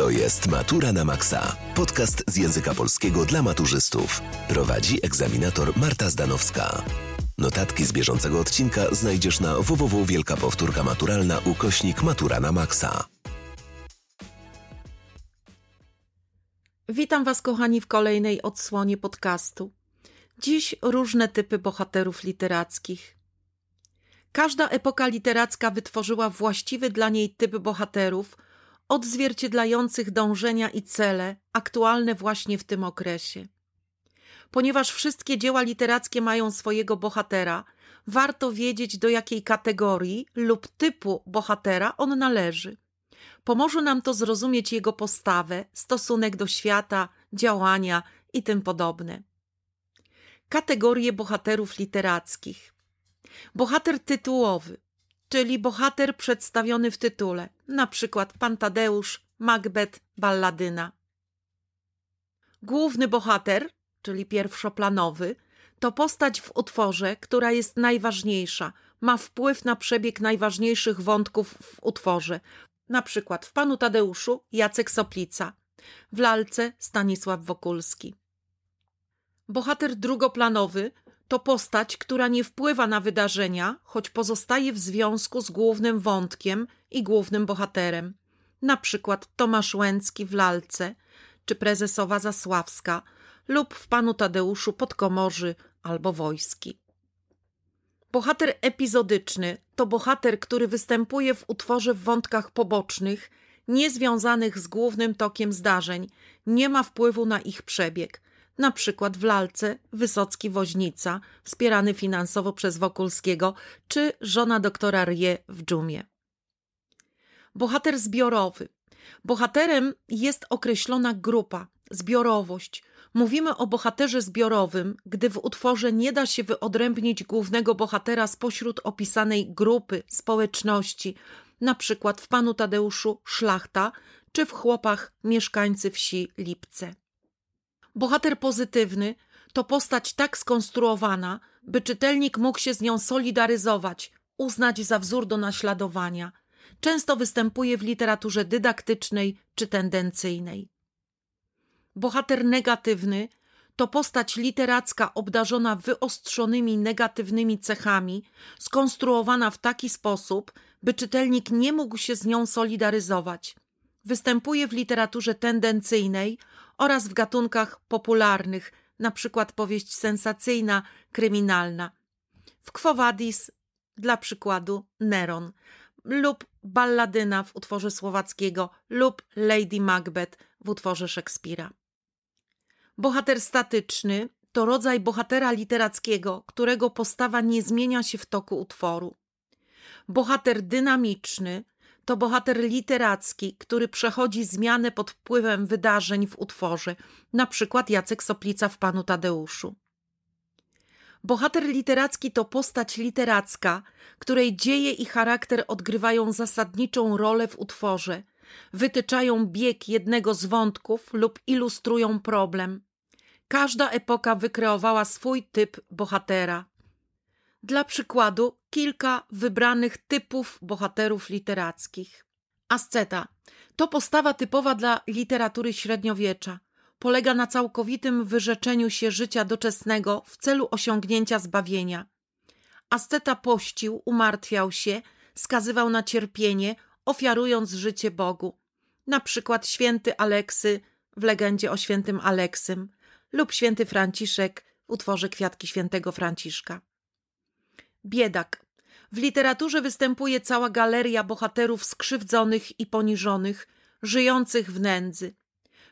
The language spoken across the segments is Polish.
To jest Matura na Maxa. Podcast z języka polskiego dla maturzystów. Prowadzi egzaminator Marta Zdanowska. Notatki z bieżącego odcinka znajdziesz na www Wielka Powtórka Maturalna ukośnik Matura na Maxa. Witam Was, kochani, w kolejnej odsłonie podcastu. Dziś różne typy bohaterów literackich. Każda epoka literacka wytworzyła właściwy dla niej typ bohaterów, odzwierciedlających dążenia i cele aktualne właśnie w tym okresie. Ponieważ wszystkie dzieła literackie mają swojego bohatera, warto wiedzieć, do jakiej kategorii lub typu bohatera on należy. Pomoże nam to zrozumieć jego postawę, stosunek do świata, działania i tym podobne. Kategorie bohaterów literackich. Bohater tytułowy, czyli bohater przedstawiony w tytule, na przykład Pan Tadeusz, Macbeth, Balladyna. Główny bohater, czyli pierwszoplanowy, to postać w utworze, która jest najważniejsza, ma wpływ na przebieg najważniejszych wątków w utworze, na przykład w Panu Tadeuszu Jacek Soplica, w lalce Stanisław Wokulski. Bohater drugoplanowy to postać, która nie wpływa na wydarzenia, choć pozostaje w związku z głównym wątkiem i głównym bohaterem. Na przykład Tomasz Łęcki w lalce, czy prezesowa Zasławska, lub w Panu Tadeuszu Podkomorzy albo Wojski. Bohater epizodyczny to bohater, który występuje w utworze w wątkach pobocznych, niezwiązanych z głównym tokiem zdarzeń, nie ma wpływu na ich przebieg. Na przykład w lalce Wysocki Woźnica, wspierany finansowo przez Wokulskiego, czy żona doktora Rie w dżumie. Bohater zbiorowy. Bohaterem jest określona grupa, zbiorowość, Mówimy o bohaterze zbiorowym, gdy w utworze nie da się wyodrębnić głównego bohatera spośród opisanej grupy, społeczności, na przykład w Panu Tadeuszu szlachta, czy w chłopach mieszkańcy wsi Lipce. Bohater pozytywny to postać tak skonstruowana, by czytelnik mógł się z nią solidaryzować, uznać za wzór do naśladowania. Często występuje w literaturze dydaktycznej czy tendencyjnej. Bohater negatywny to postać literacka obdarzona wyostrzonymi negatywnymi cechami, skonstruowana w taki sposób, by czytelnik nie mógł się z nią solidaryzować. Występuje w literaturze tendencyjnej oraz w gatunkach popularnych, np. powieść sensacyjna, kryminalna. W Quo Vadis, dla przykładu, Neron lub balladyna w utworze słowackiego lub Lady Macbeth w utworze Szekspira. Bohater statyczny to rodzaj bohatera literackiego, którego postawa nie zmienia się w toku utworu. Bohater dynamiczny to bohater literacki, który przechodzi zmianę pod wpływem wydarzeń w utworze, na przykład Jacek Soplica w Panu Tadeuszu. Bohater literacki to postać literacka, której dzieje i charakter odgrywają zasadniczą rolę w utworze, wytyczają bieg jednego z wątków lub ilustrują problem. Każda epoka wykreowała swój typ bohatera. Dla przykładu, kilka wybranych typów bohaterów literackich. Asceta to postawa typowa dla literatury średniowiecza. Polega na całkowitym wyrzeczeniu się życia doczesnego w celu osiągnięcia zbawienia. Asceta pościł, umartwiał się, skazywał na cierpienie, ofiarując życie Bogu. Na przykład święty Aleksy w legendzie o świętym Aleksym – lub święty Franciszek w utworze Kwiatki świętego Franciszka. Biedak. W literaturze występuje cała galeria bohaterów skrzywdzonych i poniżonych, żyjących w nędzy.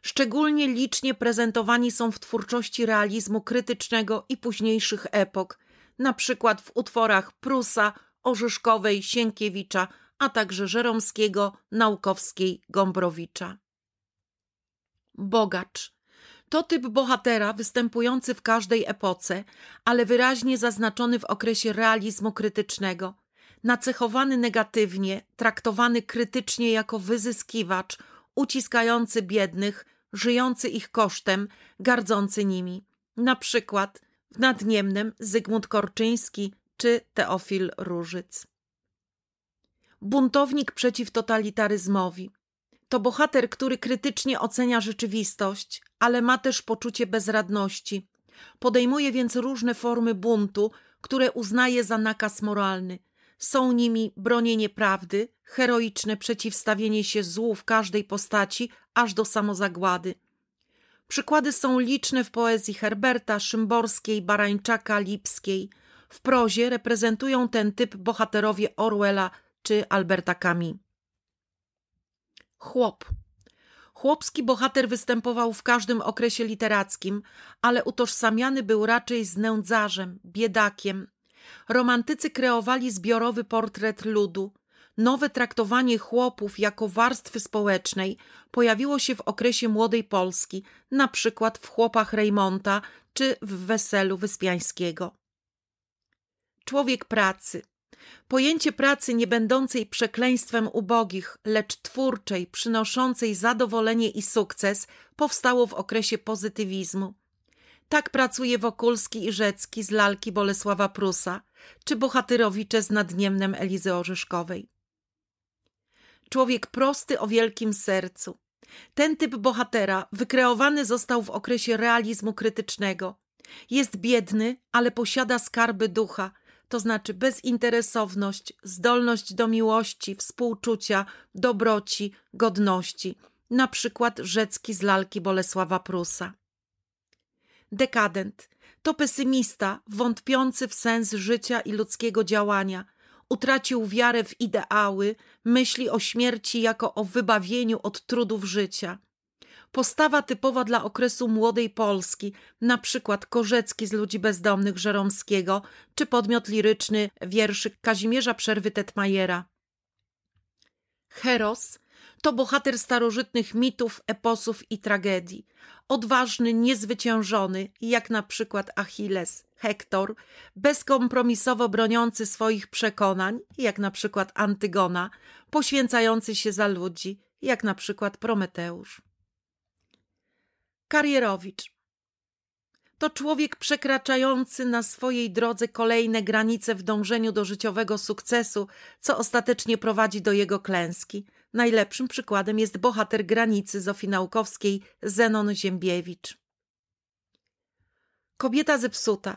Szczególnie licznie prezentowani są w twórczości realizmu krytycznego i późniejszych epok, na przykład w utworach Prusa, Orzyszkowej, Sienkiewicza, a także Żeromskiego, Naukowskiej, Gombrowicza. Bogacz. To typ bohatera występujący w każdej epoce, ale wyraźnie zaznaczony w okresie realizmu krytycznego. Nacechowany negatywnie, traktowany krytycznie jako wyzyskiwacz, uciskający biednych, żyjący ich kosztem, gardzący nimi. Na przykład w Nadniemnem Zygmunt Korczyński czy Teofil Różyc. Buntownik przeciw totalitaryzmowi. To bohater, który krytycznie ocenia rzeczywistość, ale ma też poczucie bezradności. Podejmuje więc różne formy buntu, które uznaje za nakaz moralny. Są nimi bronienie prawdy, heroiczne przeciwstawienie się złu w każdej postaci, aż do samozagłady. Przykłady są liczne w poezji Herberta, Szymborskiej, Barańczaka, Lipskiej. W prozie reprezentują ten typ bohaterowie Orwella czy Alberta Camus. Chłop. Chłopski bohater występował w każdym okresie literackim, ale utożsamiany był raczej z nędzarzem, biedakiem. Romantycy kreowali zbiorowy portret ludu. Nowe traktowanie chłopów jako warstwy społecznej pojawiło się w okresie młodej Polski, na przykład w chłopach Rejmonta czy w weselu Wyspiańskiego. Człowiek pracy. Pojęcie pracy nie będącej przekleństwem ubogich, lecz twórczej, przynoszącej zadowolenie i sukces, powstało w okresie pozytywizmu. Tak pracuje Wokulski i Rzecki z lalki Bolesława Prusa, czy bohatyrowicze z Nadniemnem Elizy Orzeszkowej. Człowiek prosty o wielkim sercu. Ten typ bohatera wykreowany został w okresie realizmu krytycznego. Jest biedny, ale posiada skarby ducha, to znaczy bezinteresowność, zdolność do miłości, współczucia, dobroci, godności, na przykład Rzecki z lalki Bolesława Prusa. Dekadent to pesymista, wątpiący w sens życia i ludzkiego działania. Utracił wiarę w ideały, myśli o śmierci jako o wybawieniu od trudów życia. Postawa typowa dla okresu młodej Polski, na przykład Korzecki z Ludzi Bezdomnych Żeromskiego, czy podmiot liryczny wierszy Kazimierza Przerwy Tetmajera. Heros to bohater starożytnych mitów, eposów i tragedii. Odważny, niezwyciężony, jak na przykład Achilles, Hektor, bezkompromisowo broniący swoich przekonań, jak na przykład Antygona, poświęcający się za ludzi, jak na przykład Prometeusz. Karierowicz to człowiek przekraczający na swojej drodze kolejne granice w dążeniu do życiowego sukcesu, co ostatecznie prowadzi do jego klęski. Najlepszym przykładem jest bohater granicy Zofinałkowskiej Zenon Ziembiewicz. Kobieta zepsuta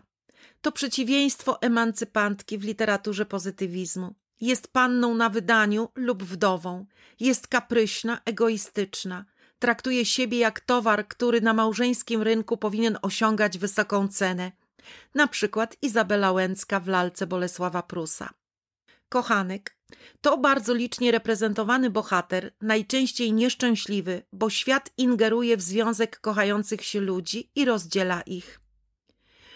to przeciwieństwo emancypantki w literaturze pozytywizmu. Jest panną na wydaniu lub wdową. Jest kapryśna, egoistyczna. Traktuje siebie jak towar, który na małżeńskim rynku powinien osiągać wysoką cenę. Na przykład Izabela Łęcka w lalce Bolesława Prusa. Kochanek to bardzo licznie reprezentowany bohater, najczęściej nieszczęśliwy, bo świat ingeruje w związek kochających się ludzi i rozdziela ich.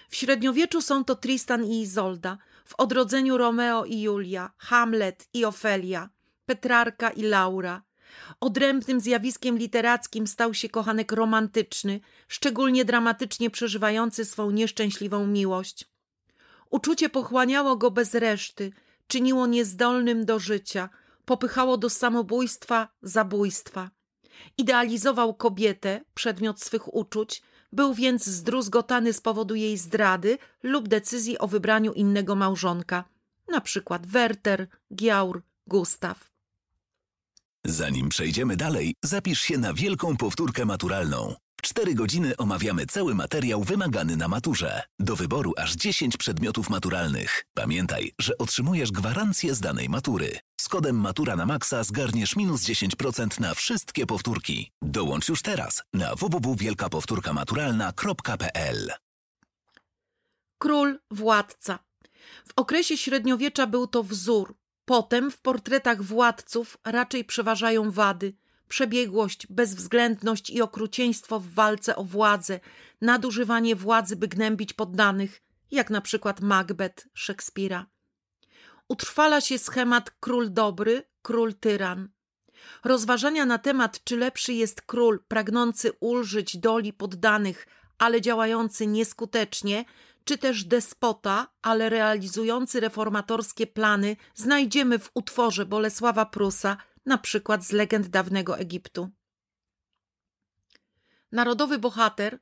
W średniowieczu są to Tristan i Izolda, w odrodzeniu Romeo i Julia, Hamlet i Ofelia, Petrarka i Laura. Odrębnym zjawiskiem literackim stał się kochanek romantyczny, szczególnie dramatycznie przeżywający swą nieszczęśliwą miłość. Uczucie pochłaniało go bez reszty, czyniło niezdolnym do życia, popychało do samobójstwa, zabójstwa. Idealizował kobietę, przedmiot swych uczuć, był więc zdruzgotany z powodu jej zdrady lub decyzji o wybraniu innego małżonka, na przykład Werter, Giaur, Gustaw. Zanim przejdziemy dalej, zapisz się na wielką powtórkę maturalną. Cztery godziny omawiamy cały materiał wymagany na maturze. Do wyboru aż 10 przedmiotów maturalnych. Pamiętaj, że otrzymujesz gwarancję z danej matury. Z kodem Matura na Maxa zgarniesz minus 10% na wszystkie powtórki. Dołącz już teraz na www.wielkapowtórkamaturalna.pl Król, władca. W okresie średniowiecza był to wzór. Potem w portretach władców raczej przeważają wady – przebiegłość, bezwzględność i okrucieństwo w walce o władzę, nadużywanie władzy, by gnębić poddanych, jak na przykład Macbeth Szekspira. Utrwala się schemat król dobry, król tyran. Rozważania na temat, czy lepszy jest król pragnący ulżyć doli poddanych, ale działający nieskutecznie, czy też despota, ale realizujący reformatorskie plany, znajdziemy w utworze Bolesława Prusa na przykład z legend dawnego Egiptu. Narodowy bohater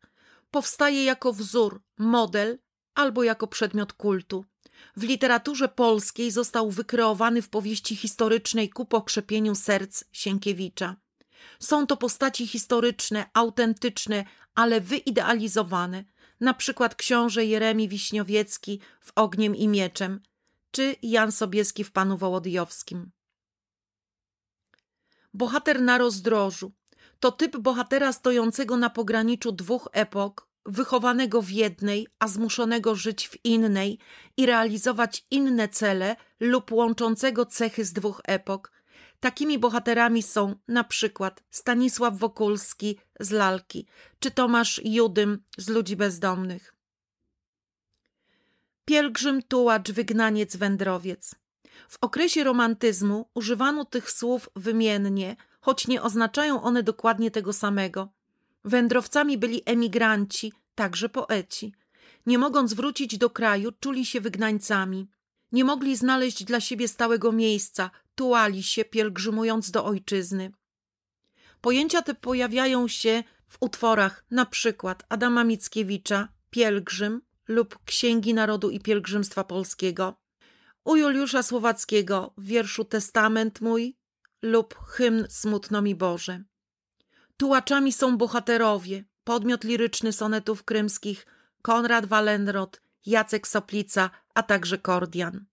powstaje jako wzór, model albo jako przedmiot kultu. W literaturze polskiej został wykreowany w powieści historycznej ku pokrzepieniu serc Sienkiewicza. Są to postaci historyczne, autentyczne, ale wyidealizowane, na przykład książę Jeremi Wiśniowiecki w Ogniem i Mieczem, czy Jan Sobieski w Panu Wołodyjowskim. Bohater na rozdrożu to typ bohatera stojącego na pograniczu dwóch epok, wychowanego w jednej, a zmuszonego żyć w innej i realizować inne cele lub łączącego cechy z dwóch epok. Takimi bohaterami są na przykład Stanisław Wokulski z Lalki czy Tomasz Judym z Ludzi Bezdomnych. Pielgrzym, tułacz, wygnaniec, wędrowiec. W okresie romantyzmu używano tych słów wymiennie, choć nie oznaczają one dokładnie tego samego. Wędrowcami byli emigranci, także poeci. Nie mogąc wrócić do kraju, czuli się wygnańcami. Nie mogli znaleźć dla siebie stałego miejsca, tułali się, pielgrzymując do ojczyzny. Pojęcia te pojawiają się w utworach na przykład Adama Mickiewicza Pielgrzym lub Księgi Narodu i Pielgrzymstwa Polskiego, u Juliusza Słowackiego w wierszu Testament mój lub hymn Smutno mi Boże. Tułaczami są bohaterowie, podmiot liryczny sonetów krymskich Konrad Wallenrod, Jacek Soplica, a także Kordian.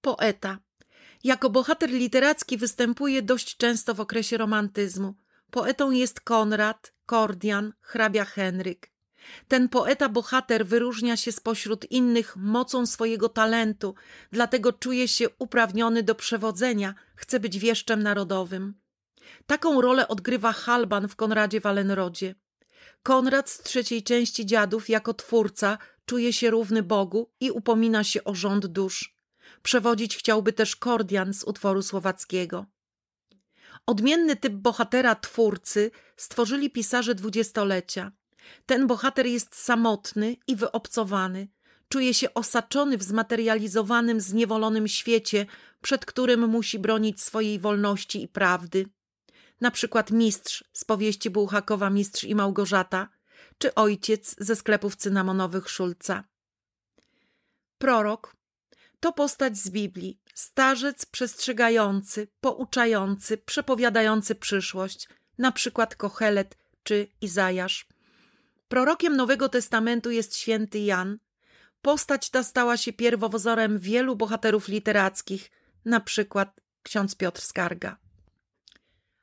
Poeta. Jako bohater literacki występuje dość często w okresie romantyzmu. Poetą jest Konrad, Kordian, hrabia Henryk. Ten poeta-bohater wyróżnia się spośród innych mocą swojego talentu, dlatego czuje się uprawniony do przewodzenia, chce być wieszczem narodowym. Taką rolę odgrywa Halban w Konradzie Wallenrodzie. Konrad z trzeciej części Dziadów jako twórca czuje się równy Bogu i upomina się o rząd dusz. Przewodzić chciałby też Kordian z utworu słowackiego. Odmienny typ bohatera twórcy stworzyli pisarze dwudziestolecia. Ten bohater jest samotny i wyobcowany. Czuje się osaczony w zmaterializowanym, zniewolonym świecie, przed którym musi bronić swojej wolności i prawdy. Na przykład mistrz z powieści Bułhakowa Mistrz i Małgorzata, czy ojciec ze sklepów cynamonowych Szulca. Prorok to postać z Biblii, starzec przestrzegający, pouczający, przepowiadający przyszłość, na przykład Kochelet czy Izajasz. Prorokiem Nowego Testamentu jest święty Jan. Postać ta stała się pierwowzorem wielu bohaterów literackich, na przykład ksiądz Piotr Skarga.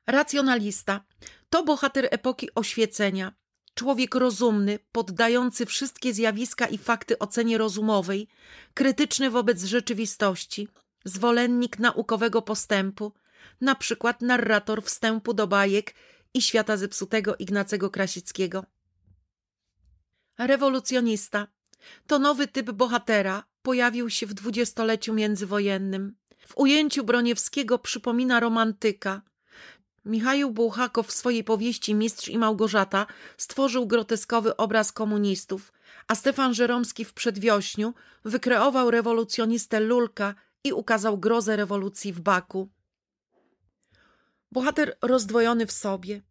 Racjonalista to bohater epoki oświecenia, człowiek rozumny, poddający wszystkie zjawiska i fakty ocenie rozumowej, krytyczny wobec rzeczywistości, zwolennik naukowego postępu, na przykład narrator wstępu do bajek i świata zepsutego Ignacego Krasickiego. Rewolucjonista to nowy typ bohatera, pojawił się w dwudziestoleciu międzywojennym. W ujęciu Broniewskiego przypomina romantyka. Michał Bułhakow w swojej powieści Mistrz i Małgorzata stworzył groteskowy obraz komunistów, a Stefan Żeromski w Przedwiośniu wykreował rewolucjonistę Lulka i ukazał grozę rewolucji w Baku. Bohater rozdwojony w sobie.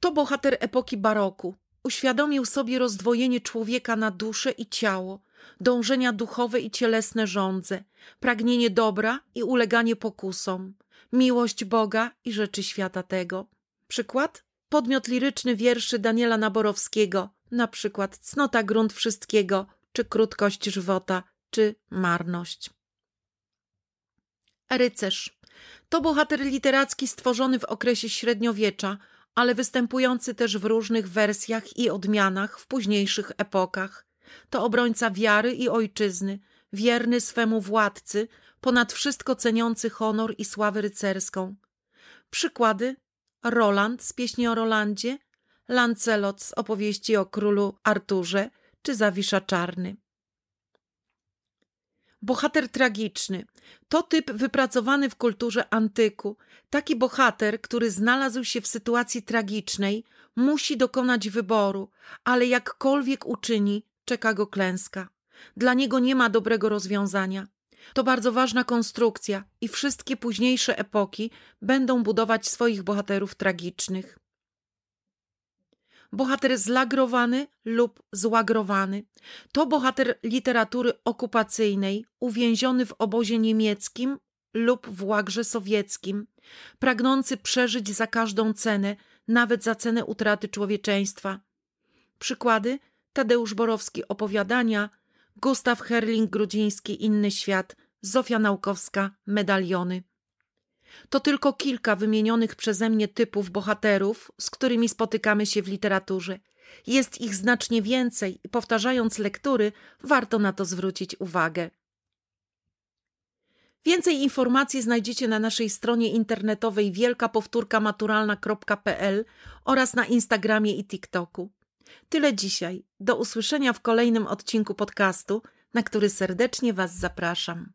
To bohater epoki baroku. Uświadomił sobie rozdwojenie człowieka na duszę i ciało, dążenia duchowe i cielesne żądze, pragnienie dobra i uleganie pokusom, miłość Boga i rzeczy świata tego. Przykład? Podmiot liryczny wierszy Daniela Naborowskiego, na przykład cnota grunt wszystkiego, czy krótkość żywota, czy marność. Rycerz to bohater literacki stworzony w okresie średniowiecza, ale występujący też w różnych wersjach i odmianach w późniejszych epokach. To obrońca wiary i ojczyzny, wierny swemu władcy, ponad wszystko ceniący honor i sławę rycerską. Przykłady: Roland z pieśni o Rolandzie, Lancelot z opowieści o królu Arturze czy Zawisza Czarny. Bohater tragiczny to typ wypracowany w kulturze antyku. Taki bohater, który znalazł się w sytuacji tragicznej, musi dokonać wyboru, ale jakkolwiek uczyni, czeka go klęska. Dla niego nie ma dobrego rozwiązania. To bardzo ważna konstrukcja i wszystkie późniejsze epoki będą budować swoich bohaterów tragicznych bohater zlagrowany lub złagrowany. To bohater literatury okupacyjnej, uwięziony w obozie niemieckim lub w łagrze sowieckim, pragnący przeżyć za każdą cenę, nawet za cenę utraty człowieczeństwa. Przykłady Tadeusz Borowski opowiadania, Gustaw Herling-Grudziński Inny świat, Zofia Naukowska Medaliony. To tylko kilka wymienionych przeze mnie typów bohaterów, z którymi spotykamy się w literaturze. Jest ich znacznie więcej i powtarzając lektury, warto na to zwrócić uwagę. Więcej informacji znajdziecie na naszej stronie internetowej wielkapowtórkamaturalna.pl oraz na Instagramie i TikToku. Tyle dzisiaj. Do usłyszenia w kolejnym odcinku podcastu, na który serdecznie Was zapraszam.